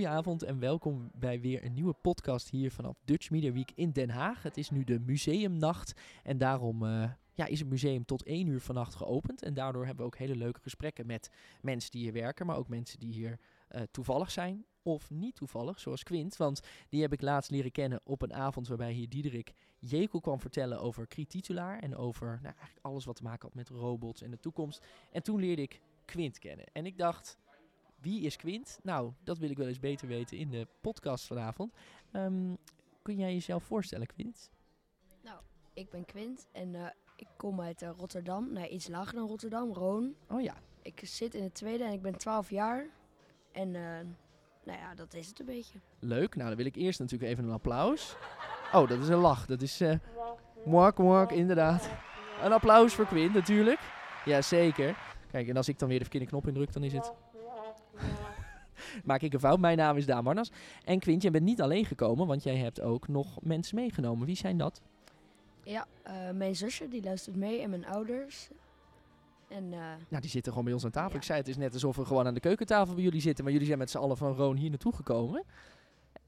Goedenavond en welkom bij weer een nieuwe podcast hier vanaf Dutch Media Week in Den Haag. Het is nu de museumnacht en daarom uh, ja, is het museum tot 1 uur vannacht geopend. En daardoor hebben we ook hele leuke gesprekken met mensen die hier werken, maar ook mensen die hier uh, toevallig zijn of niet toevallig, zoals Quint. Want die heb ik laatst leren kennen op een avond waarbij hier Diederik Jekel kwam vertellen over Krietitulaar en over nou, eigenlijk alles wat te maken had met robots en de toekomst. En toen leerde ik Quint kennen. En ik dacht, wie is Quint? Nou, dat wil ik wel eens beter weten in de podcast vanavond. Um, kun jij jezelf voorstellen, Quint? Nou, ik ben Quint en uh, ik kom uit uh, Rotterdam. Nee, iets lager dan Rotterdam, Roon. Oh ja. Ik zit in het tweede en ik ben 12 jaar. En uh, nou ja, dat is het een beetje. Leuk. Nou, dan wil ik eerst natuurlijk even een applaus. Oh, dat is een lach. Dat is... Uh, mwak, mwak, inderdaad. Een applaus voor Quint, natuurlijk. Ja, zeker. Kijk, en als ik dan weer de verkeerde knop indruk, dan is het... Maak ik een fout. Mijn naam is Daan Marnas. En Quint, je bent niet alleen gekomen, want jij hebt ook nog mensen meegenomen. Wie zijn dat? Ja, uh, mijn zusje die luistert mee en mijn ouders. En, uh, nou, die zitten gewoon bij ons aan tafel. Ja. Ik zei, het is net alsof we gewoon aan de keukentafel bij jullie zitten. Maar jullie zijn met z'n allen van Roon hier naartoe gekomen.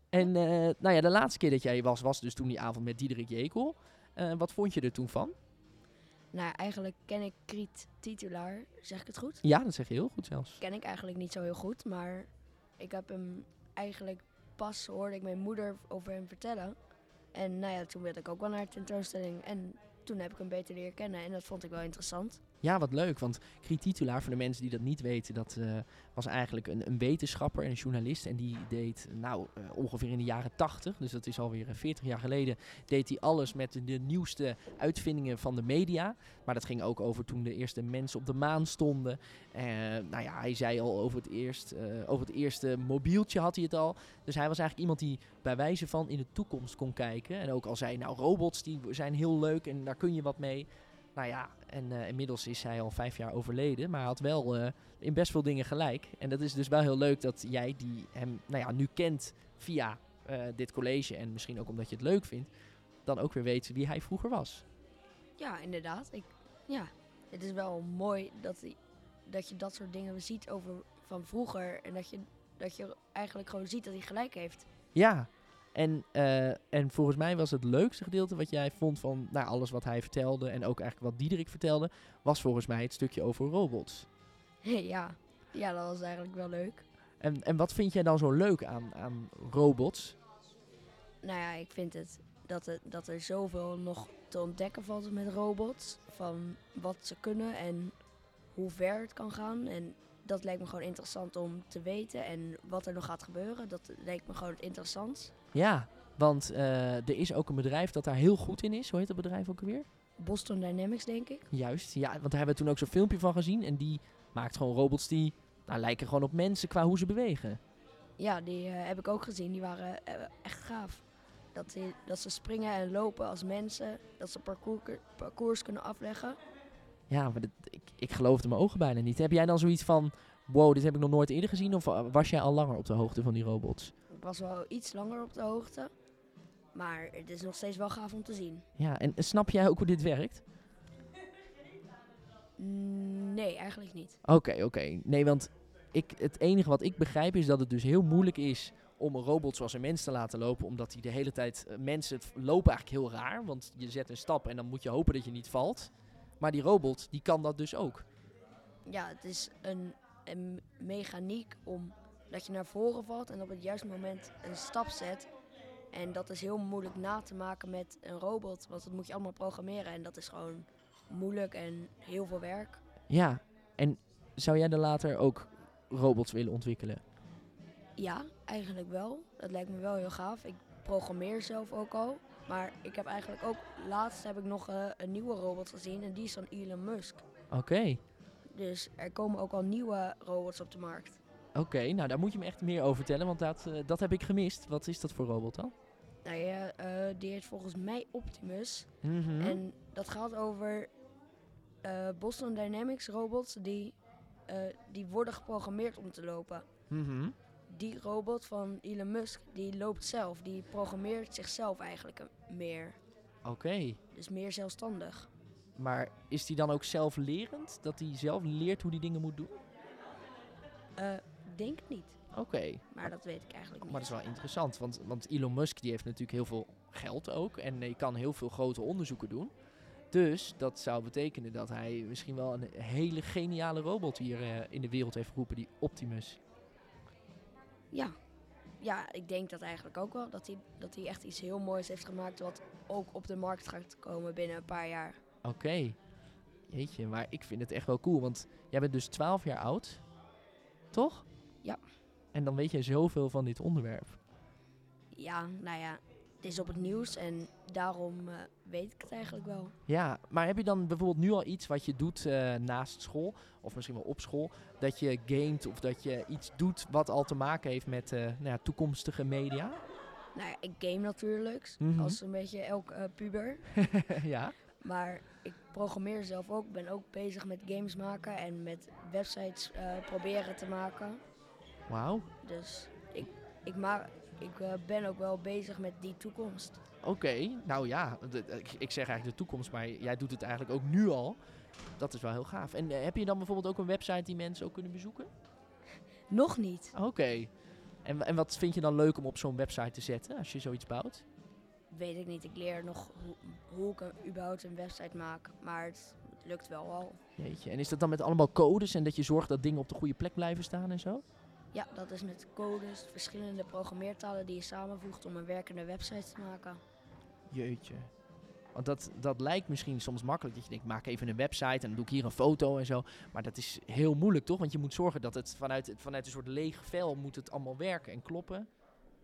En uh, nou ja, de laatste keer dat jij was, was dus toen die avond met Diederik Jekel. wat vond je er toen van? Nou, eigenlijk ken ik Kriet Titulaar. Zeg ik het goed? Ja, dat zeg je heel goed zelfs. Ken ik eigenlijk niet zo heel goed, maar ik heb hem eigenlijk pas hoorde ik mijn moeder over hem vertellen. En nou ja, toen werd ik ook wel naar de tentoonstelling. En toen heb ik hem beter leren kennen en dat vond ik wel interessant. Ja, wat leuk. Want Titulaar, voor de mensen die dat niet weten, dat uh, was eigenlijk een, een, wetenschapper en een journalist. En die deed, nou, uh, ongeveer in de jaren 80, dus dat is alweer 40 jaar geleden, deed hij alles met de, de, nieuwste uitvindingen van de media. Maar dat ging ook over toen de eerste mensen op de maan stonden. Uh, nou ja, hij zei al over het, eerst, over het eerste mobieltje had hij het al. Dus hij was eigenlijk iemand die bij wijze van in de toekomst kon kijken. En ook al zei, nou, robots die zijn heel leuk en daar kun je wat mee. Nou ja, en uh, inmiddels is hij al vijf jaar overleden. Maar hij had wel uh, in best veel dingen gelijk. En dat is dus wel heel leuk dat jij die hem nou ja, nu kent via uh, dit college. En misschien ook omdat je het leuk vindt. Dan ook weer weet wie hij vroeger was. Ja, inderdaad. Ik, ja, het is wel mooi dat, dat je dat soort dingen ziet over van vroeger. En dat je, dat je eigenlijk gewoon ziet dat hij gelijk heeft. Ja, en, uh, en volgens mij was het leukste gedeelte wat jij vond van nou, alles wat hij vertelde en ook eigenlijk wat Diederik vertelde, was volgens mij het stukje over robots. Ja, ja dat was eigenlijk wel leuk. En, en wat vind jij dan zo leuk aan, aan robots? Nou ja, ik vind het dat, het dat er zoveel nog te ontdekken valt met robots. Van wat ze kunnen en hoe ver het kan gaan. En dat lijkt me gewoon interessant om te weten. En wat er nog gaat gebeuren, dat lijkt me gewoon het interessant. Ja, want uh, er is ook een bedrijf dat daar heel goed in is. Hoe heet dat bedrijf ook alweer? Boston Dynamics, denk ik. Juist, ja, want daar hebben we toen ook zo'n filmpje van gezien. En die maakt gewoon robots die nou, lijken gewoon op mensen qua hoe ze bewegen. Ja, die uh, heb ik ook gezien. Die waren uh, echt gaaf. Dat, die, dat ze springen en lopen als mensen. Dat ze parcours, parcours kunnen afleggen. Ja, maar ik, ik geloofde mijn ogen bijna niet. Heb jij dan zoiets van, wow, dit heb ik nog nooit eerder gezien? Of was jij al langer op de hoogte van die robots? Ik was wel iets langer op de hoogte. Maar het is nog steeds wel gaaf om te zien. Ja, en snap jij ook hoe dit werkt? Nee, eigenlijk niet. Oké, okay, oké. Okay. Nee, want ik, het enige wat ik begrijp is dat het dus heel moeilijk is om een robot zoals een mens te laten lopen. Omdat hij de hele tijd... Uh, mensen lopen eigenlijk heel raar. Want je zet een stap en dan moet je hopen dat je niet valt. Maar die robot, die kan dat dus ook. Ja, het is een, een mechaniek om dat je naar voren valt en op het juiste moment een stap zet. En dat is heel moeilijk na te maken met een robot, want dat moet je allemaal programmeren en dat is gewoon moeilijk en heel veel werk. Ja, en zou jij er later ook robots willen ontwikkelen? Ja, eigenlijk wel. Dat lijkt me wel heel gaaf. Ik programmeer zelf ook al. Maar ik heb eigenlijk ook, laatst heb ik nog uh, een nieuwe robot gezien en die is van Elon Musk. Oké. Okay. Dus er komen ook al nieuwe robots op de markt. Oké, nou daar moet je me echt meer over vertellen, want dat, eh, dat heb ik gemist. Wat is dat voor robot dan? Nou ja, eh, die heet volgens mij Optimus. Mhm. En dat gaat over eh, Boston Dynamics robots die, die worden geprogrammeerd om te lopen. Mhm. Die robot van Elon Musk, die loopt zelf. Die programmeert zichzelf eigenlijk meer. Oké, Dus meer zelfstandig. maar is die dan ook zelflerend? Dat hij zelf leert hoe die dingen moet doen? Denk het niet, Oké, maar dat weet ik eigenlijk niet. maar dat is wel interessant, want, want Elon Musk die heeft natuurlijk heel veel geld ook en hij kan heel veel grote onderzoeken doen. Dus dat zou betekenen dat hij misschien wel een hele geniale robot hier eh, in de wereld heeft geroepen, die Optimus. Ja. ja, ik denk dat eigenlijk ook wel. Dat hij, dat hij echt iets heel moois heeft gemaakt wat ook op de markt gaat komen binnen een paar jaar. Oké. Jeetje, maar ik vind het echt wel cool, want jij bent dus 12 jaar oud, toch? Ja. En dan weet je zoveel van dit onderwerp. Ja, nou ja, het is op het nieuws en daarom eh, weet ik het eigenlijk wel. Ja, maar heb je dan bijvoorbeeld nu al iets wat je doet eh, naast school, of misschien wel op school, dat je gamet of dat je iets doet wat al te maken heeft met eh, nou ja, toekomstige media? Nou ja, ik game natuurlijk, Mhm. als een beetje elk puber. ja. Maar ik programmeer zelf ook, ben ook bezig met games maken en met websites proberen te maken. Wauw. Dus ik, ik, maak, ik eh, ben ook wel bezig met die toekomst. Oké, nou ja, de- ik, ik zeg eigenlijk de toekomst, maar jij doet het eigenlijk ook nu al. Dat is wel heel gaaf. En eh, heb je dan bijvoorbeeld ook een website die mensen ook kunnen bezoeken? Nog niet. Oké. En, en wat vind je dan leuk om op zo'n website te zetten als je zoiets bouwt? Weet ik niet. Ik leer nog hoe, hoe ik een, überhaupt een website maak. Maar het, het lukt wel al. Jeetje. En is dat dan met allemaal codes en dat je zorgt dat dingen op de goede plek blijven staan en zo? Ja, dat is met codes, verschillende programmeertalen die je samenvoegt om een werkende website te maken. Jeetje. Want dat, dat lijkt misschien soms makkelijk. Dat je denkt, maak even een website en dan doe ik hier een foto en zo. Maar dat is heel moeilijk, toch? Want je moet zorgen dat het vanuit, vanuit een soort leeg vel moet het allemaal werken en kloppen.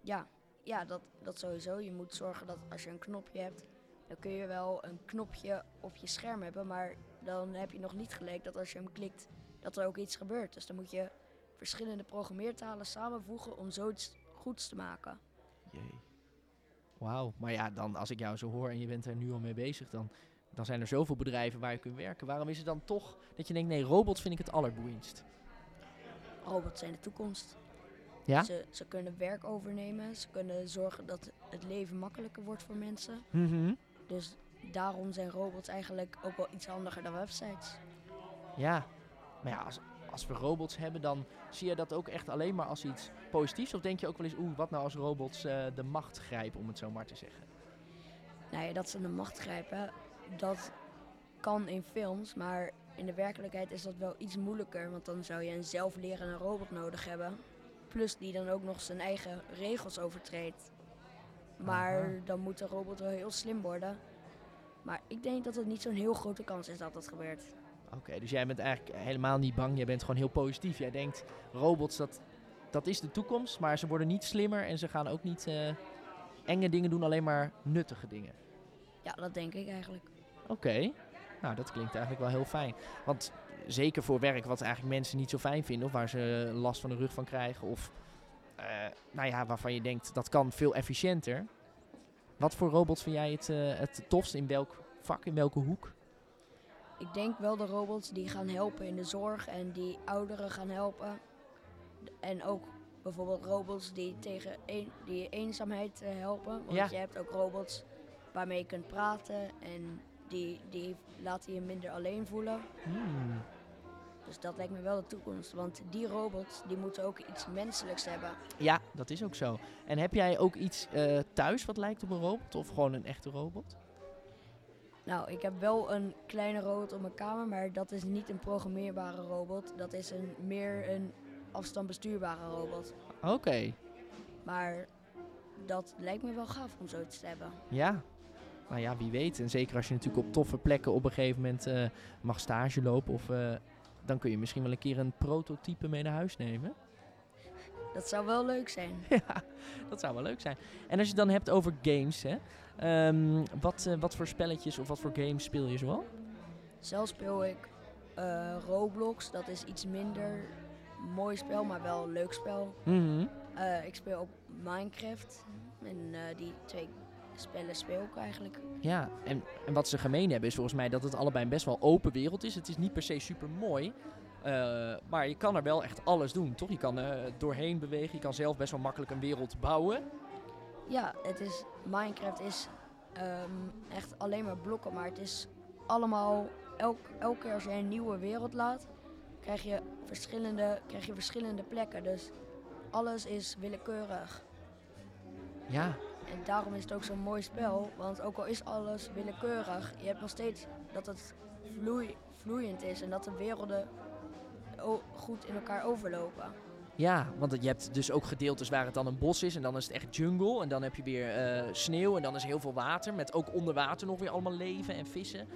Ja, ja dat, dat sowieso. Je moet zorgen dat als je een knopje hebt, dan kun je wel een knopje op je scherm hebben. Maar dan heb je nog niet gelijk dat als je hem klikt, dat er ook iets gebeurt. Dus dan moet je verschillende programmeertalen samenvoegen om zoiets goeds te maken. Jee. Wauw. Maar ja, dan als ik jou zo hoor en je bent er nu al mee bezig, dan, dan zijn er zoveel bedrijven waar je kunt werken. Waarom is het dan toch dat je denkt, nee, robots vind ik het allerboeiendst? Robots zijn de toekomst. Ja? Ze, ze kunnen werk overnemen. Ze kunnen zorgen dat het leven makkelijker wordt voor mensen. Mhm. Dus daarom zijn robots eigenlijk ook wel iets handiger dan websites. Ja. Maar ja, als, als we robots hebben, dan zie je dat ook echt alleen maar als iets positiefs? Of denk je ook wel eens, oeh, wat nou als robots eh, de macht grijpen, om het zo maar te zeggen? Nou ja, dat ze de macht grijpen, dat kan in films, maar in de werkelijkheid is dat wel iets moeilijker. Want dan zou je een zelflerende robot nodig hebben. Plus die dan ook nog zijn eigen regels overtreedt. Maar Aha. dan moet de robot wel heel slim worden. Maar ik denk dat het niet zo'n heel grote kans is dat dat gebeurt. Oké, dus jij bent eigenlijk helemaal niet bang. Jij bent gewoon heel positief. Jij denkt, robots, dat, dat is de toekomst. Maar ze worden niet slimmer en ze gaan ook niet eh, enge dingen doen, alleen maar nuttige dingen. Ja, dat denk ik eigenlijk. Oké, nou dat klinkt eigenlijk wel heel fijn. Want zeker voor werk wat eigenlijk mensen niet zo fijn vinden... of waar ze last van de rug van krijgen... of eh, nou ja, waarvan je denkt, dat kan veel efficiënter. Wat voor robots vind jij het, eh, het tofst? In welk vak, in welke hoek? Ik denk wel de robots die gaan helpen in de zorg en die ouderen gaan helpen. En ook bijvoorbeeld robots die tegen een, die eenzaamheid eh, helpen. Want Ja. je hebt ook robots waarmee je kunt praten en die, die laten je minder alleen voelen. Hmm. Dus dat lijkt me wel de toekomst. Want die robots die moeten ook iets menselijks hebben. Ja, dat is ook zo. En heb jij ook iets eh, thuis wat lijkt op een robot? Of gewoon een echte robot? Nou, ik heb wel een kleine robot op mijn kamer, maar dat is niet een programmeerbare robot. Dat is een, meer een afstandbestuurbare robot. Oké, Maar dat lijkt me wel gaaf om zoiets te hebben. ja. Nou ja, wie weet. En zeker als je natuurlijk op toffe plekken op een gegeven moment eh, mag stage lopen. Of eh, dan kun je misschien wel een keer een prototype mee naar huis nemen. Dat zou wel leuk zijn. ja, dat zou wel leuk zijn. En als je het dan hebt over games, hè. ehm, wat, eh, wat voor spelletjes of wat voor games speel je zoal? Zelf speel ik eh, Roblox, dat is iets minder mooi spel, maar wel een leuk spel. Eh, ik speel ook Minecraft. En die twee spellen speel ik eigenlijk. Ja, en, en wat ze gemeen hebben is volgens mij dat het allebei een best wel open wereld is. Het is niet per se super mooi. Maar je kan er wel echt alles doen, toch? Je kan er doorheen bewegen. Je kan zelf best wel makkelijk een wereld bouwen. Ja, het is, Minecraft is ehm, echt alleen maar blokken, maar het is allemaal, elk, elke keer als je een nieuwe wereld laat, krijg je verschillende, krijg je verschillende plekken. Dus alles is willekeurig. Ja. En daarom is het ook zo'n mooi spel, want ook al is alles willekeurig, je hebt nog steeds dat het vloei, vloeiend is en dat de werelden goed in elkaar overlopen. Ja, want je hebt dus ook gedeeltes waar het dan een bos is en dan is het echt jungle. En dan heb je weer eh, sneeuw en dan is heel veel water. Met ook onder water nog weer allemaal leven en vissen.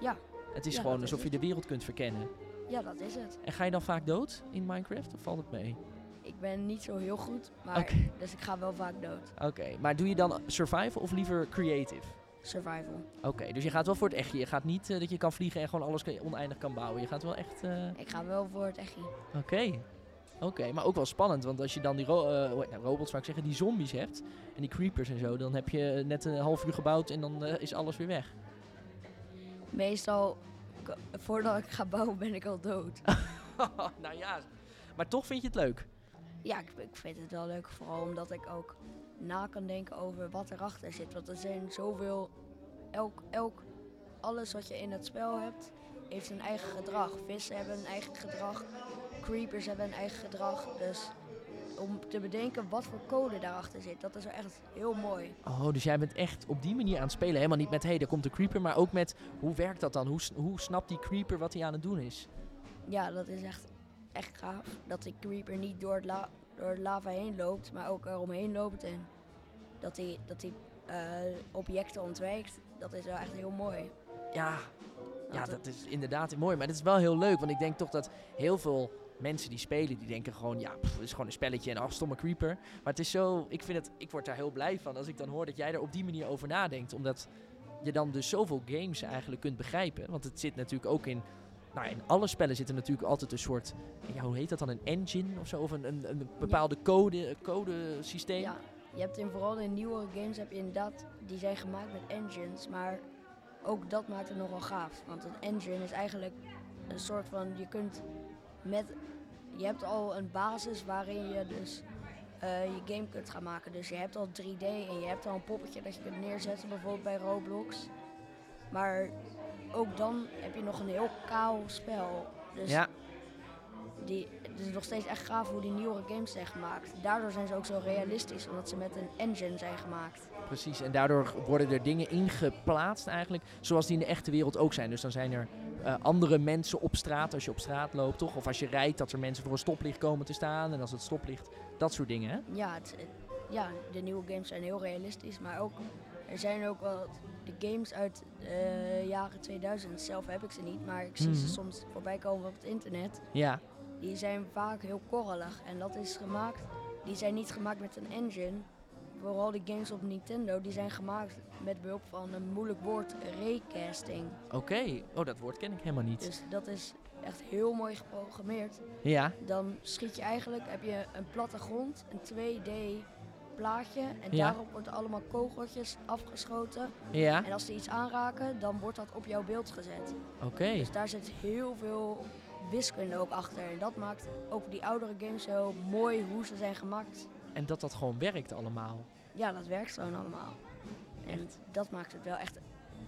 Ja. Het is Ja, gewoon is alsof je de wereld kunt verkennen. Ja, dat is het. En ga je dan vaak dood in Minecraft of valt het mee? Ik ben niet zo heel goed, maar dus ik ga wel vaak dood. Oké, maar doe je dan survival of liever creative? Survival. Oké, dus je gaat wel voor het echtje. Je gaat niet eh, dat je kan vliegen en gewoon alles kan- oneindig kan bouwen. Je gaat wel echt... eh, Ik ga wel voor het echtje. Oké. Oké, maar ook wel spannend, want als je dan die ro eh, nou, robots, zou ik zeggen, die zombies hebt en die creepers en zo, dan heb je net een half uur gebouwd en dan is alles weer weg. Meestal, voordat ik ga bouwen, ben ik al dood. nou ja, maar toch vind je het leuk. Ja, ik, ik vind het wel leuk, vooral omdat ik ook na kan denken over wat erachter zit. Want er zijn zoveel, elk, elk, alles wat je in het spel hebt, heeft een eigen gedrag. Vissen hebben een eigen gedrag, creepers hebben een eigen gedrag. Dus om te bedenken wat voor code daarachter zit, dat is wel echt heel mooi. Oh, dus jij bent echt op die manier aan het spelen. Helemaal niet met, hé, hey, er komt een creeper, maar ook met, hoe werkt dat dan? Hoe, hoe snapt die creeper wat hij aan het doen is? Ja, dat is echt, echt gaaf. Dat die creeper niet door het, la door het lava heen loopt, maar ook eromheen loopt. En dat hij dat die, eh, objecten ontwijkt. Dat is wel echt heel mooi. Ja, ja, dat is inderdaad mooi. Maar het is wel heel leuk, want ik denk toch dat heel veel mensen die spelen, die denken gewoon, ja, pff, het is gewoon een spelletje en ach, stomme creeper. Maar het is zo, ik vind het, ik word daar heel blij van als ik dan hoor dat jij er op die manier over nadenkt. Omdat je dan dus zoveel games eigenlijk kunt begrijpen. Want het zit natuurlijk ook in, nou in alle spellen zit er natuurlijk altijd een soort, ja, hoe heet dat dan, een engine of zo? Of een, een, een bepaalde code, codesysteem. Ja, je hebt in vooral in nieuwere games heb je inderdaad, die zijn gemaakt met engines, maar ook dat maakt het nogal gaaf. Want een engine is eigenlijk een soort van, je kunt met, je hebt al een basis waarin je dus eh, je game kunt gaan maken. Dus je hebt al 3D en je hebt al een poppetje dat je kunt neerzetten, bijvoorbeeld bij Roblox. Maar ook dan heb je nog een heel kaal spel. Dus ja. die, het is nog steeds echt gaaf hoe die nieuwere games zijn gemaakt. Daardoor zijn ze ook zo realistisch, omdat ze met een engine zijn gemaakt. Precies, en daardoor worden er dingen ingeplaatst eigenlijk, zoals die in de echte wereld ook zijn. Dus dan zijn er eh, andere mensen op straat als je op straat loopt, toch? Of als je rijdt, dat er mensen voor een stoplicht komen te staan en als het stoplicht, dat soort dingen, hè? Ja, het, het- ja, de nieuwe games zijn heel realistisch, maar ook, er zijn ook wel de games uit de jaren 2000. Zelf heb ik ze niet, maar ik zie Mhm. ze soms voorbij komen op het internet. Ja, Die zijn vaak heel korrelig en dat is gemaakt, die zijn niet gemaakt met een engine. Vooral de games op Nintendo, die zijn gemaakt met behulp van een moeilijk woord, raycasting. oké. Oh, dat woord ken ik helemaal niet. Dus dat is echt heel mooi geprogrammeerd. Ja, Dan schiet je eigenlijk, heb je een platte grond, een 2D plaatje. En Ja. daarop worden allemaal kogeltjes afgeschoten. ja, En als ze iets aanraken, dan wordt dat op jouw beeld gezet. oké. Dus daar zit heel veel wiskunde ook achter. En dat maakt ook die oudere games zo mooi hoe ze zijn gemaakt. En dat dat gewoon werkt allemaal. Ja, dat werkt gewoon allemaal. En Echt. dat maakt het wel echt,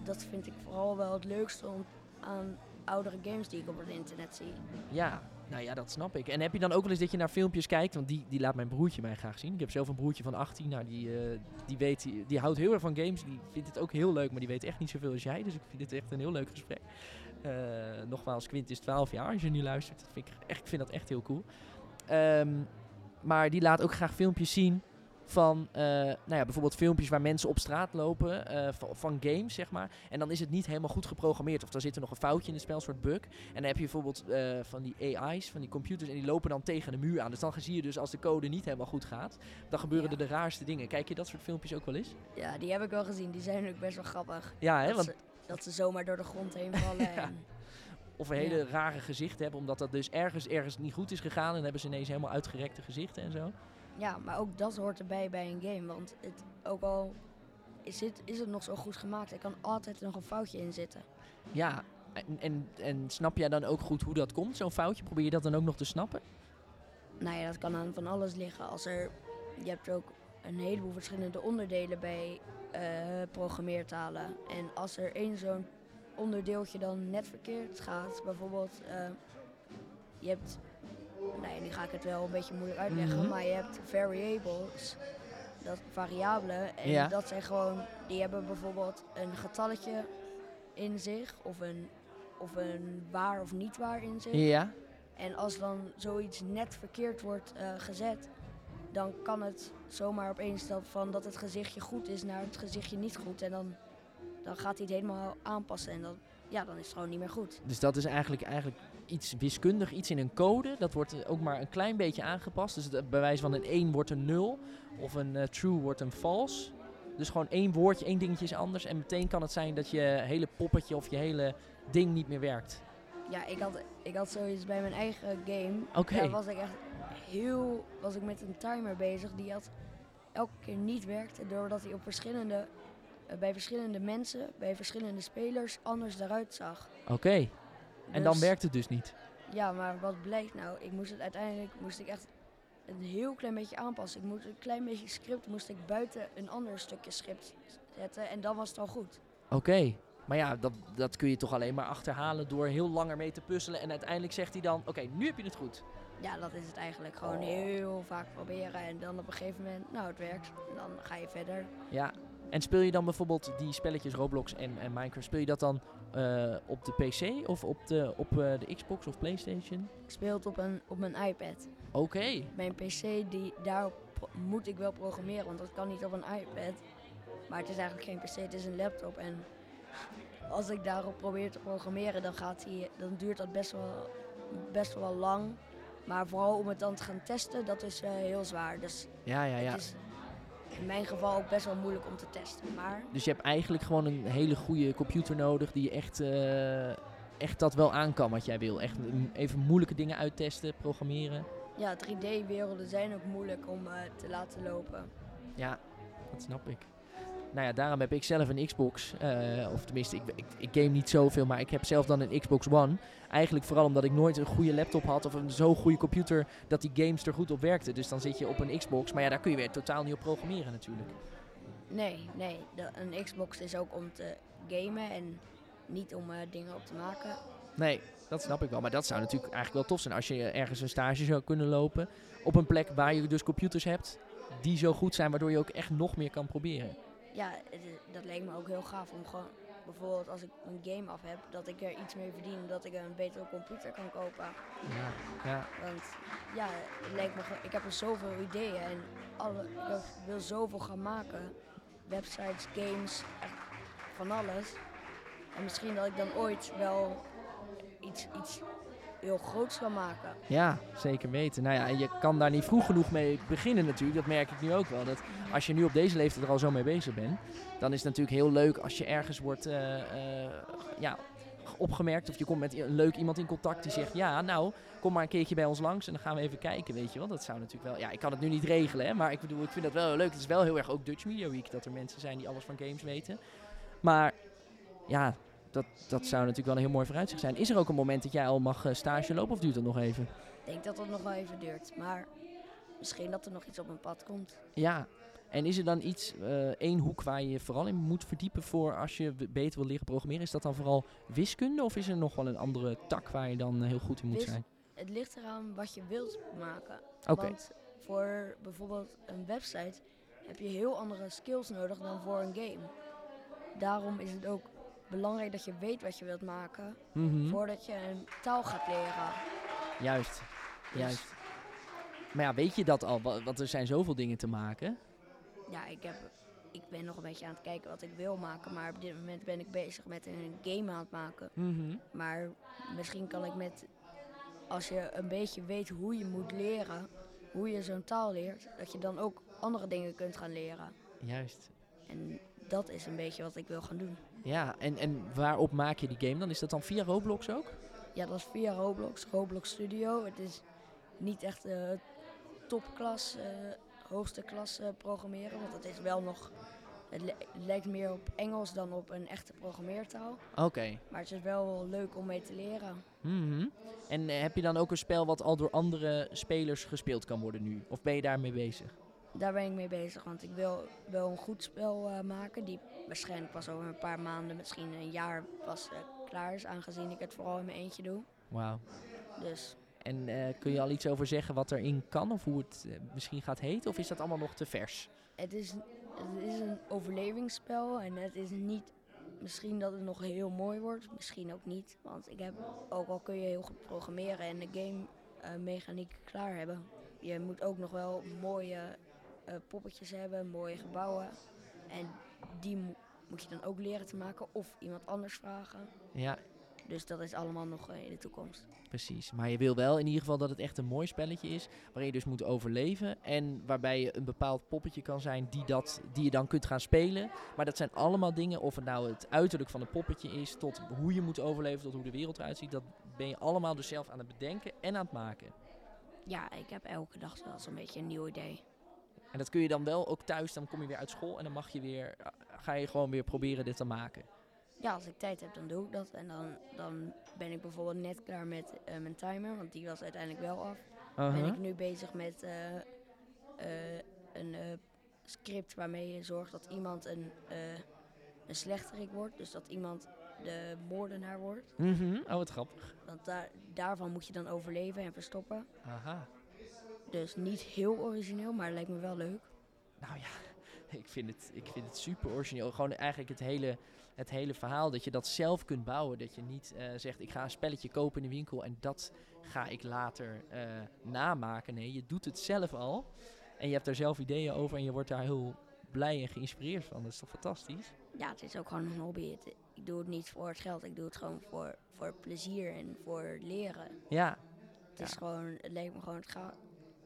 dat vind ik vooral wel het leukste om, aan oudere games die ik op het internet zie. Ja, nou ja, dat snap ik. En heb je dan ook wel eens dat je naar filmpjes kijkt? Want die, die laat mijn broertje mij graag zien. Ik heb zelf een broertje van 18. Nou, die, eh, die, weet, die, die houdt heel erg van games. Die vindt het ook heel leuk, maar die weet echt niet zoveel als jij. Dus ik vind dit echt een heel leuk gesprek. Eh, nogmaals, Quint is 12 jaar als je nu luistert. Vind ik, echt, ik vind dat echt heel cool. Ehm, maar die laat ook graag filmpjes zien van, eh, nou ja, bijvoorbeeld filmpjes waar mensen op straat lopen eh, van, van games, zeg maar. En dan is het niet helemaal goed geprogrammeerd. Of dan zit er nog een foutje in het spel, een soort bug. En dan heb je bijvoorbeeld eh, van die AI's, van die computers, en die lopen dan tegen de muur aan. Dus dan zie je dus als de code niet helemaal goed gaat, dan gebeuren Ja. er de raarste dingen. Kijk je dat soort filmpjes ook wel eens? Ja, die heb ik wel gezien. Die zijn ook best wel grappig. Ja, hè? dat, Want ze, dat ze zomaar door de grond heen vallen. Ja. en, Of een hele Ja. rare gezichten hebben, omdat dat dus ergens, ergens niet goed is gegaan. En dan hebben ze ineens helemaal uitgerekte gezichten en zo. Ja, maar ook dat hoort erbij bij een game. Want het, ook al is het, is het nog zo goed gemaakt, er kan altijd nog een foutje in zitten. Ja, en, en, en snap jij dan ook goed hoe dat komt, zo'n foutje? Probeer je dat dan ook nog te snappen? Nou ja, dat kan aan van alles liggen. Als er, je hebt ook een heleboel verschillende onderdelen bij eh, programmeertalen. En als er één zo'n onderdeeltje dan net verkeerd gaat, bijvoorbeeld, eh, je hebt, nee, nu ga ik het wel een beetje moeilijk uitleggen, Mhm. maar je hebt variables, dat variabelen, en Ja. dat zijn gewoon, die hebben bijvoorbeeld een getalletje in zich, of een, of een waar of niet waar in zich. Ja. En als dan zoiets net verkeerd wordt eh, gezet, dan kan het zomaar opeens dat van dat het gezichtje goed is naar het gezichtje niet goed. En dan, dan gaat hij het helemaal aanpassen en dan, ja, dan is het gewoon niet meer goed. Dus dat is eigenlijk, eigenlijk iets wiskundig, iets in een code. Dat wordt eh, ook maar een klein beetje aangepast. Dus het, bij wijze van een 1 wordt een 0 of een eh, true wordt een false. Dus gewoon één woordje, één dingetje is anders. En meteen kan het zijn dat je hele poppetje of je hele ding niet meer werkt. Ja, ik had, ik had zoiets bij mijn eigen game. Oké. Daar was ik echt heel, was ik met een timer bezig die had elke keer niet werkte. Doordat hij op verschillende, bij verschillende mensen, bij verschillende spelers anders eruit zag. Oké. En dan Dus- werkt het dus niet. Ja, maar wat blijkt nou? Ik moest het uiteindelijk moest ik echt een heel klein beetje aanpassen. Ik moest een klein beetje script moest ik buiten een ander stukje script zetten en dan was het al goed. Oké. Maar ja, dat, dat kun je toch alleen maar achterhalen door heel lang ermee te puzzelen. En uiteindelijk zegt hij dan, oké, nu heb je het goed. Ja, dat is het eigenlijk. Gewoon Oh. heel vaak proberen en dan op een gegeven moment, nou het werkt. En dan ga je verder. Ja. En speel je dan bijvoorbeeld die spelletjes Roblox en, en Minecraft, speel je dat dan eh, op de PC of op de, op, eh, de Xbox of Playstation? Ik speel het op, een, op mijn iPad. Oké. Mijn PC, die, daarop pro- moet ik wel programmeren, want dat kan niet op een iPad. Maar het is eigenlijk geen PC, het is een laptop. En als ik daarop probeer te programmeren, dan, gaat die, dan duurt dat best wel, best wel lang. Maar vooral om het dan te gaan testen, dat is eh, heel zwaar. Dus Ja, ja, ja. het is in mijn geval ook best wel moeilijk om te testen. Maar Dus je hebt eigenlijk gewoon een hele goede computer nodig die echt, eh, echt dat wel aan kan wat jij wil. Echt even moeilijke dingen uittesten, programmeren. ja, 3D-werelden zijn ook moeilijk om eh, te laten lopen. Ja, dat snap ik. Nou ja, daarom heb ik zelf een Xbox. eh, of tenminste, ik, ik, ik game niet zoveel, maar ik heb zelf dan een Xbox One. Eigenlijk vooral omdat ik nooit een goede laptop had of een zo goede computer dat die games er goed op werkten. Dus dan zit je op een Xbox, maar ja, daar kun je weer totaal niet op programmeren natuurlijk. Nee, nee. De, een Xbox is ook om te gamen en niet om eh, dingen op te maken. Nee, dat snap ik wel. Maar dat zou natuurlijk eigenlijk wel tof zijn als je ergens een stage zou kunnen lopen. Op een plek waar je dus computers hebt die zo goed zijn, waardoor je ook echt nog meer kan proberen. Ja, het dat leek me ook heel gaaf om gewoon, bijvoorbeeld als ik een game af heb, dat ik er iets mee verdien, dat ik een betere computer kan kopen. Ja, ja. Want ja, het lijkt me, ik heb er zoveel ideeën en alle, ik wil zoveel gaan maken. Websites, games, echt van alles. En misschien dat ik dan ooit wel iets, iets heel groots kan maken. Ja, zeker weten. Nou ja, en je kan daar niet vroeg genoeg mee beginnen natuurlijk. Dat merk ik nu ook wel. Dat als je nu op deze leeftijd er al zo mee bezig bent, dan is het natuurlijk heel leuk als je ergens wordt eh, eh, ja, opgemerkt. Of je komt met een leuk iemand in contact die zegt, ja, nou, kom maar een keertje bij ons langs en dan gaan we even kijken, weet je wel. Dat zou natuurlijk wel, ja, ik kan het nu niet regelen, hè, maar ik bedoel, ik vind dat wel heel leuk. Het is wel heel erg ook Dutch Media Week, dat er mensen zijn die alles van games weten. Maar ja, dat, dat zou natuurlijk wel een heel mooi vooruitzicht zijn. Is er ook een moment dat jij al mag eh, stage lopen of duurt dat nog even? Ik denk dat dat nog wel even duurt, maar misschien dat er nog iets op mijn pad komt. Ja, en is er dan iets, eh, één hoek waar je vooral in moet verdiepen voor als je beter wil leren programmeren? Is dat dan vooral wiskunde of is er nog wel een andere tak waar je dan eh, heel goed in moet Wis- zijn? Het ligt eraan wat je wilt maken. Oké, Want voor bijvoorbeeld een website heb je heel andere skills nodig dan voor een game. Daarom is het ook belangrijk dat je weet wat je wilt maken Mhm. voordat je een taal gaat leren. juist, Dus juist. Maar ja, weet je dat al? Wa- Want er zijn zoveel dingen te maken. Ja, ik, heb, ik ben nog een beetje aan het kijken wat ik wil maken, maar op dit moment ben ik bezig met een game aan het maken. Mhm. Maar misschien kan ik met, als je een beetje weet hoe je moet leren, hoe je zo'n taal leert, dat je dan ook andere dingen kunt gaan leren. Juist. En dat is een beetje wat ik wil gaan doen. Ja, en, en waarop maak je die game dan? Is dat dan via Roblox ook? Ja, dat is via Roblox, Roblox Studio. Het is niet echt eh topklas, eh, hoogste klas eh, programmeren, want het is wel nog... Het li- lijkt meer op Engels dan op een echte programmeertaal. Oké. Maar het is wel leuk om mee te leren. Mhm. En eh, heb je dan ook een spel wat al door andere spelers gespeeld kan worden nu? Of ben je daarmee bezig? Daar ben ik mee bezig, want ik wil wel een goed spel eh, maken. Die waarschijnlijk pas over een paar maanden, misschien een jaar pas eh, klaar is. Aangezien ik het vooral in mijn eentje doe. Wauw. Dus En eh, kun je al iets over zeggen wat erin kan of hoe het eh, misschien gaat heten? Of is dat allemaal nog te vers? het is, het is een overlevingsspel. En het is niet... Misschien dat het nog heel mooi wordt. Misschien ook niet. Want ik heb, ook al kun je heel goed programmeren en de game eh, mechaniek klaar hebben. Je moet ook nog wel mooie poppetjes hebben, mooie gebouwen. En die mo- moet je dan ook leren te maken of iemand anders vragen. Ja, Dus dat is allemaal nog eh, in de toekomst. precies. Maar je wil wel in ieder geval dat het echt een mooi spelletje is. Waarin je dus moet overleven. En waarbij je een bepaald poppetje kan zijn die, dat, die je dan kunt gaan spelen. Maar dat zijn allemaal dingen, of het nou het uiterlijk van een poppetje is. Tot hoe je moet overleven, tot hoe de wereld eruit ziet. Dat ben je allemaal dus zelf aan het bedenken en aan het maken. Ja, ik heb elke dag wel zo'n beetje een nieuw idee. En dat kun je dan wel ook thuis, dan kom je weer uit school en dan mag je weer, eh, ga je gewoon weer proberen dit te maken. Ja, als ik tijd heb, dan doe ik dat. En dan, dan ben ik bijvoorbeeld net klaar met eh, mijn timer, want die was uiteindelijk wel af. Ben ik nu bezig met eh, eh, een script waarmee je zorgt dat iemand een, een slechterik wordt. Dus dat iemand de moordenaar wordt. Mhm. Oh, wat grappig. Want daar, daarvan moet je dan overleven en verstoppen. Aha. Dus niet heel origineel, maar lijkt me wel leuk. Nou ja, ik vind het, ik vind het super origineel. Gewoon eigenlijk het hele, het hele verhaal dat je dat zelf kunt bouwen. Dat je niet eh, zegt, ik ga een spelletje kopen in de winkel en dat ga ik later eh, namaken. Nee, je doet het zelf al. En je hebt daar zelf ideeën over en je wordt daar heel blij en geïnspireerd van. Dat is toch fantastisch? Ja, het is ook gewoon een hobby. Het- ik doe het niet voor het geld, ik doe het gewoon voor, voor plezier en voor leren. Ja, Het is gewoon, het lijkt me gewoon, het gaat,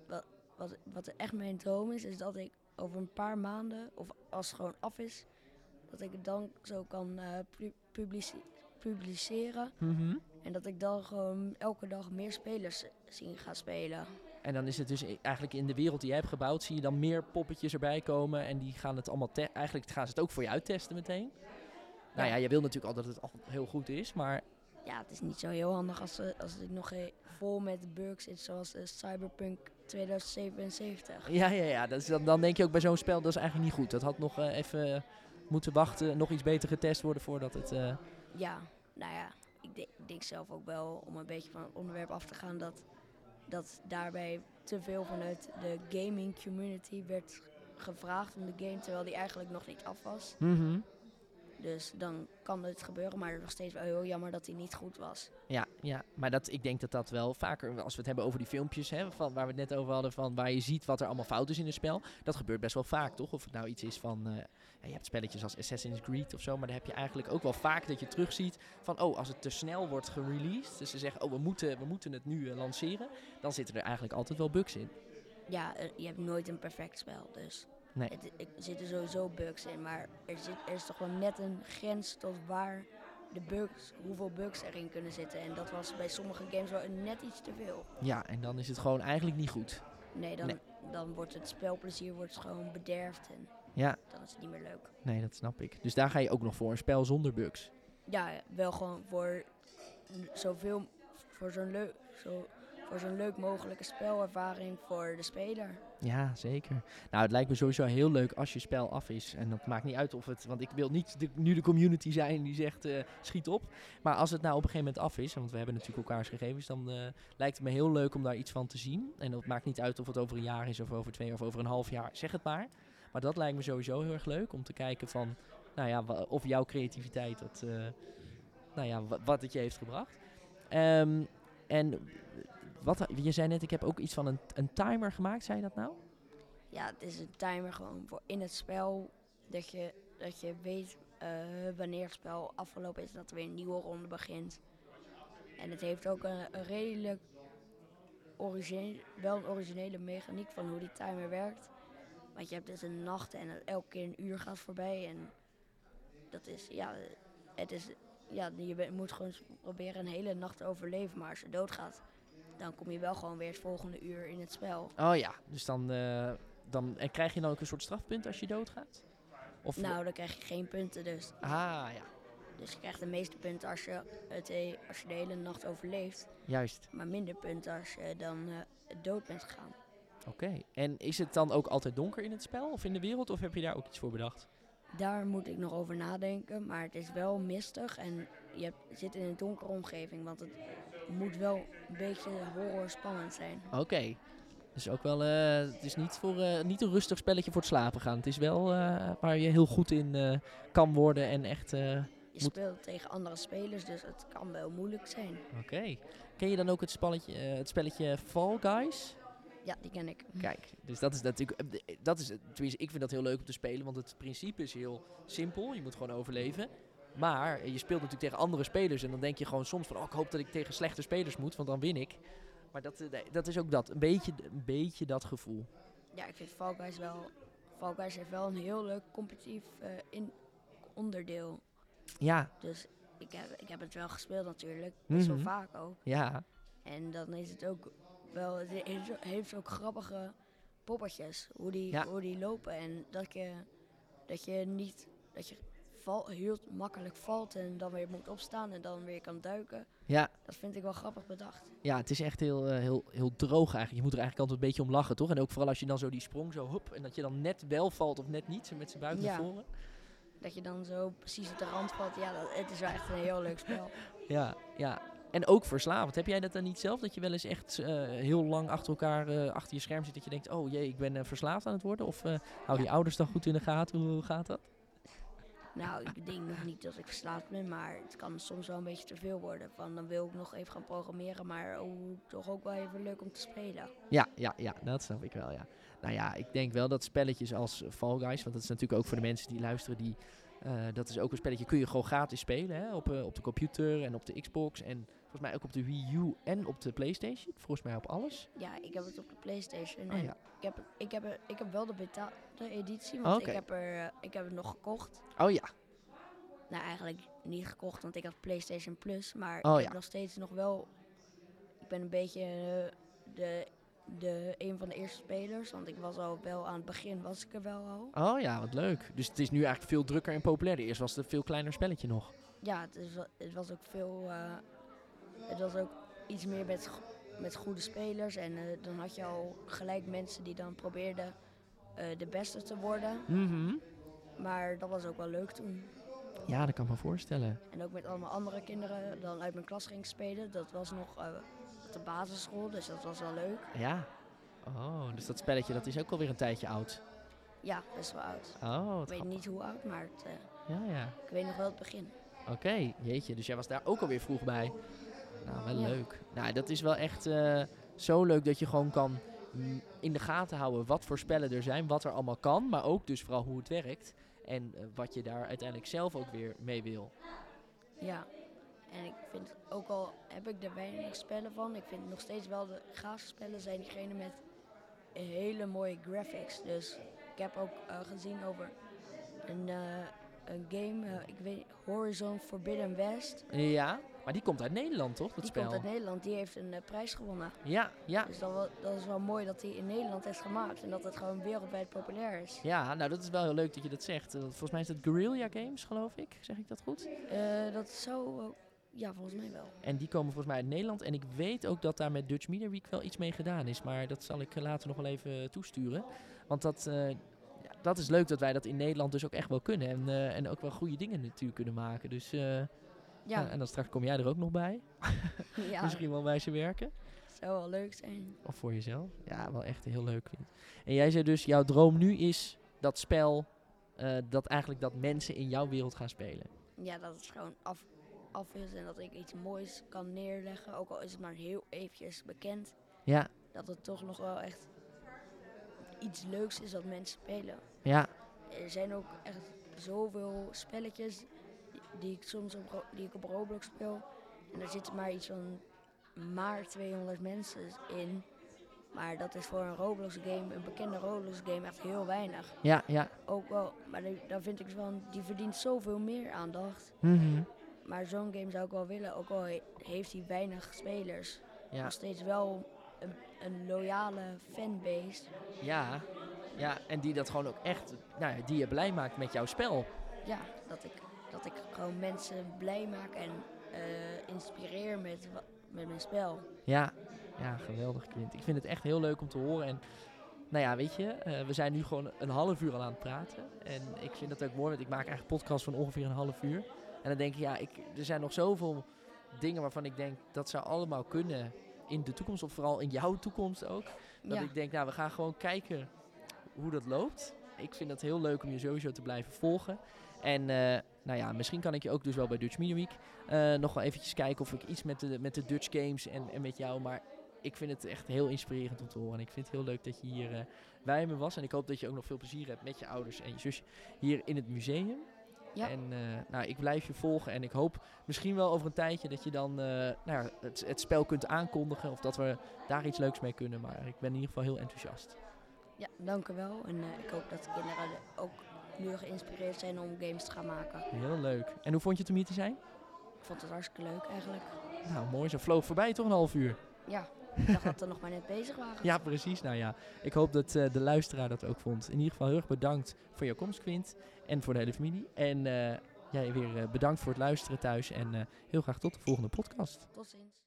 wat, wat, wat echt mijn droom is, is dat ik over een paar maanden, of als het gewoon af is, dat ik het dan zo kan eh, publiceren. Mhm. En dat ik dan gewoon elke dag meer spelers zien gaan spelen. En dan is het dus eigenlijk in de wereld die jij hebt gebouwd, zie je dan meer poppetjes erbij komen. En die gaan het allemaal Eigenlijk gaan ze het ook voor je uittesten meteen. Nou Ja. je wil natuurlijk al dat het al heel goed is, maar Ja, het is niet zo heel handig als, eh, als het nog eh, vol met bugs zit, zoals Cyberpunk 2077. ja, ja, ja dat is, dan, dan denk je ook bij zo'n spel, dat is eigenlijk niet goed. Dat had nog even moeten wachten, nog iets beter getest worden voordat het... eh, Ja, nou ja, ik, de- ik denk zelf ook wel, om een beetje van het onderwerp af te gaan, dat, dat daarbij te veel vanuit de gaming community werd gevraagd om de game, terwijl die eigenlijk nog niet af was. mhm. Dus dan kan het gebeuren, maar nog steeds wel heel jammer dat hij niet goed was. Ja, ja, maar dat, ik denk dat dat wel vaker, als we het hebben over die filmpjes, hè, van, waar we het net over hadden, van waar je ziet wat er allemaal fout is in een spel, dat gebeurt best wel vaak, toch? Of het nou iets is van, eh, je hebt spelletjes als Assassin's Creed of zo, maar dan heb je eigenlijk ook wel vaak dat je terugziet van, oh, als het te snel wordt gereleased, dus ze zeggen, oh, we moeten, we moeten het nu eh, lanceren, dan zitten er eigenlijk altijd wel bugs in. Ja, eh, je hebt nooit een perfect spel, dus Nee. het, er zitten sowieso bugs in, maar er, zit, er is toch wel net een grens tot waar de bugs, hoeveel bugs erin kunnen zitten. En dat was bij sommige games wel net iets te veel. Ja, en dan is het gewoon eigenlijk niet goed. Nee, dan, Nee. dan wordt het spelplezier wordt gewoon bederfd en Ja, dan is het niet meer leuk. nee, dat snap ik. Dus daar ga je ook nog voor, een spel zonder bugs. Ja, wel gewoon voor zoveel, voor zo'n leuk, zo, voor zo'n leuk mogelijke spelervaring voor de speler. Ja, zeker. Nou, het lijkt me sowieso heel leuk als je spel af is. En dat maakt niet uit of het... Want ik wil niet nu de community zijn die zegt eh, schiet op. Maar als het nou op een gegeven moment af is... Want we hebben natuurlijk elkaars gegevens... Dan eh, lijkt het me heel leuk om daar iets van te zien. En het maakt niet uit of het over een jaar is of over twee of over een half jaar. Zeg het maar. Maar dat lijkt me sowieso heel erg leuk. Om te kijken van... Nou ja, of jouw creativiteit dat... eh, nou ja, wa- wat het je heeft gebracht. Ehm, en... Wat, je zei net, ik heb ook iets van een, een timer gemaakt, zei je dat nou? Ja, het is een timer gewoon voor in het spel dat je, dat je weet eh, wanneer het spel afgelopen is, dat er weer een nieuwe ronde begint. En het heeft ook een, redelijk wel originele mechaniek van hoe die timer werkt. Want je hebt dus een nacht en elke keer een uur gaat voorbij. En dat is, ja, het is ja, je moet gewoon proberen een hele nacht te overleven. Maar als je doodgaat, dan kom je wel gewoon weer het volgende uur in het spel. Oh ja, dus dan, eh, dan en krijg je dan ook een soort strafpunt als je doodgaat? Of Nou, dan krijg je geen punten dus. Ah ja, Dus je krijgt de meeste punten als je, het, he- als je de hele nacht overleeft. juist. Maar minder punten als je dan eh, dood bent gegaan. Oké. En is het dan ook altijd donker in het spel of in de wereld? Of heb je daar ook iets voor bedacht? Daar moet ik nog over nadenken. Maar het is wel mistig en je zit in een donkere omgeving. Want het moet wel een beetje horror spannend zijn. Oké. Dus ook wel, eh, het is niet, voor, eh, niet een rustig spelletje voor het slapen gaan. Het is wel eh, waar je heel goed in kan worden en echt... Je speelt tegen andere spelers, dus het kan wel moeilijk zijn. Oké. Ken je dan ook het, spelletje, het spelletje Fall Guys? Ja, die ken ik. Kijk, dus dat is natuurlijk, dat is, tenminste, ik vind dat heel leuk om te spelen, want het principe is heel simpel. Je moet gewoon overleven. Maar je speelt natuurlijk tegen andere spelers en dan denk je gewoon soms van, oh, ik hoop dat ik tegen slechte spelers moet, want dan win ik. Maar dat, eh, nee, dat is ook dat, een beetje, een beetje dat gevoel. Ja, ik vind Fall Guys wel... Fall Guys heeft wel een heel leuk competitief eh, in onderdeel. Ja, Dus ik heb, ik heb het wel gespeeld natuurlijk. Best Mhm. wel vaak ook. ja, En dan is het ook wel... Het heeft, heeft ook grappige poppetjes. Hoe die, Ja. hoe die lopen. En dat je, dat je niet... Dat je val, heel makkelijk valt en dan weer moet opstaan en dan weer kan duiken. ja. Dat vind ik wel grappig bedacht. Ja, het is echt heel, eh, heel, heel droog eigenlijk. Je moet er eigenlijk altijd een beetje om lachen, toch? En ook vooral als je dan zo die sprong zo hop en dat je dan net wel valt of net niet, met zijn buik Ja. naar voren. Dat je dan zo precies op de rand valt. Ja, dat, het is wel echt een heel leuk spel. Ja, ja. En ook verslavend. Heb jij dat dan niet zelf? Dat je wel eens echt eh, heel lang achter elkaar eh, achter je scherm zit. Dat je denkt, oh jee, ik ben verslaafd aan het worden. Of eh hou die ouders dan goed in de gaten? Hoe gaat dat? Nou, ik denk nog niet dat ik verslaafd ben, maar het kan soms wel een beetje te veel worden. Van dan wil ik nog even gaan programmeren, maar oh, toch ook wel even leuk om te spelen. Ja, ja, ja, dat snap ik wel, ja. Nou ja, ik denk wel dat spelletjes als Fall Guys, want dat is natuurlijk ook voor de mensen die luisteren, die, eh, dat is ook een spelletje, kun je gewoon gratis spelen, hè, op, eh, op de computer en op de Xbox en volgens mij ook op de Wii U en op de Playstation, volgens mij op alles. Ja, ik heb het op de PlayStation. Oh ja. ik, heb, ik, heb, er- ik heb wel de betaalde editie, want Oké. ik, heb er, eh, ik heb het nog gekocht. Oh ja, Nou, eigenlijk niet gekocht, want ik had PlayStation Plus. Maar Oh, ik ja. heb nog steeds nog wel. Ik ben een beetje eh, de, de, een van de eerste spelers. Want ik was al wel aan het begin, was ik er wel al. oh ja, wat leuk. Dus het is nu eigenlijk veel drukker en populairder. Eerst was het een veel kleiner spelletje nog. Ja, het, is, het was ook veel. eh, het was ook iets meer met, met goede spelers. En eh, dan had je al gelijk mensen die dan probeerden eh, de beste te worden. Mhm. Maar dat was ook wel leuk toen. Ja, dat kan ik me voorstellen. En ook met allemaal andere kinderen dan uit mijn klas ging spelen. Dat was nog op de basisschool, dus dat was wel leuk. Ja. Oh, dus dat spelletje dat is ook alweer een tijdje oud. Ja, best wel oud. Oh, Ik weet grappig. niet hoe oud, maar het, Ja, ja. ik weet nog wel het begin. Oké, jeetje. Dus jij was daar ook alweer vroeg bij. Nou, wel Ja. leuk. Nou, dat is wel echt eh, zo leuk dat je gewoon kan in de gaten houden wat voor spellen er zijn, wat er allemaal kan, maar ook dus vooral hoe het werkt en eh, wat je daar uiteindelijk zelf ook weer mee wil. Ja. En ik vind ook al heb ik er weinig spellen van, ik vind nog steeds wel de gaafste spellen zijn diegene met hele mooie graphics. Dus ik heb ook eh, gezien over een, een game, ik weet Horizon Forbidden West. Ja, maar die komt uit Nederland, toch? Dat Die spel. komt uit Nederland, die heeft een eh, prijs gewonnen. Ja, ja. Dus dat, wel- dat is wel mooi dat die in Nederland is gemaakt en dat het gewoon wereldwijd populair is. Ja, nou dat is wel heel leuk dat je dat zegt. Eh, Volgens mij is het Guerrilla Games, geloof ik. Zeg ik dat goed? Eh, dat zou, ja, volgens mij wel. En die komen volgens mij uit Nederland. En ik weet ook dat daar met Dutch Media Week wel iets mee gedaan is. Maar dat zal ik later nog wel even toesturen. Want dat, ja, dat is leuk dat wij dat in Nederland dus ook echt wel kunnen. En, en ook wel goede dingen natuurlijk kunnen maken. Dus, ja. En dan straks kom jij er ook nog bij. ja Misschien wel bij ze werken. zou wel leuk zijn. Of voor jezelf. Ja, wel echt heel leuk vind. En jij zei dus, jouw droom nu is dat spel... eh, dat eigenlijk dat mensen in jouw wereld gaan spelen. Ja, dat het gewoon af, af is en dat ik iets moois kan neerleggen. Ook al is het maar heel eventjes bekend. Ja, Dat het toch nog wel echt iets leuks is dat mensen spelen. ja, Er zijn ook echt zoveel spelletjes die, ik soms op, die ik op Roblox speel. En daar zitten maar iets van maar 200 mensen in. Maar dat is voor een Roblox game, een bekende Roblox game, echt heel weinig. ja, ja. Ook wel, maar die- daar vind ik van, die verdient zoveel meer aandacht. Mhm. maar zo'n game zou ik wel willen. Ook al he- heeft hij weinig spelers. Ja, Nog steeds wel een, een loyale fanbase. ja, ja, en die dat gewoon ook echt, nou ja, die je blij maakt met jouw spel. Ja, dat ik gewoon mensen blij maak en eh, inspireer met, met mijn spel. Ja, ja, geweldig Quint. Ik vind het echt heel leuk om te horen. En nou ja, weet je, eh, we zijn nu gewoon een half uur al aan het praten. En ik vind dat ook mooi, want ik maak eigenlijk podcasts van ongeveer een half uur. En dan denk ik, ja, ik, er zijn nog zoveel dingen waarvan ik denk dat zou allemaal kunnen in de toekomst. Of vooral in jouw toekomst ook. Dat ja. ik denk, nou, we gaan gewoon kijken hoe dat loopt. Ik vind het heel leuk om je sowieso te blijven volgen. En eh, nou ja, misschien kan ik je ook dus wel bij Dutch Media Week eh, nog wel eventjes kijken of ik iets met de, met de Dutch Games en, en met jou. Maar ik vind het echt heel inspirerend om te horen. En ik vind het heel leuk dat je hier eh, bij me was. En ik hoop dat je ook nog veel plezier hebt met je ouders en je zusje hier in het museum. Ja. En eh, nou, ik blijf je volgen en ik hoop misschien wel over een tijdje dat je dan nou ja, het, het spel kunt aankondigen. Of dat we daar iets leuks mee kunnen. Maar ik ben in ieder geval heel enthousiast. ja, dank u wel. En ik hoop dat de kinderen ook nu geïnspireerd zijn om games te gaan maken. Heel leuk. En hoe vond je het om hier te zijn? Ik vond het hartstikke leuk eigenlijk. Nou, mooi. Zo vloog voorbij toch een half uur. Ja, ik dacht dat we nog maar net bezig waren. Ja, precies. Nou ja, ik hoop dat eh, de luisteraar dat ook vond. In ieder geval heel erg bedankt voor jouw komst, Quint. En voor de hele familie. En eh, jij weer eh, bedankt voor het luisteren thuis. En heel graag tot de volgende podcast. Tot ziens.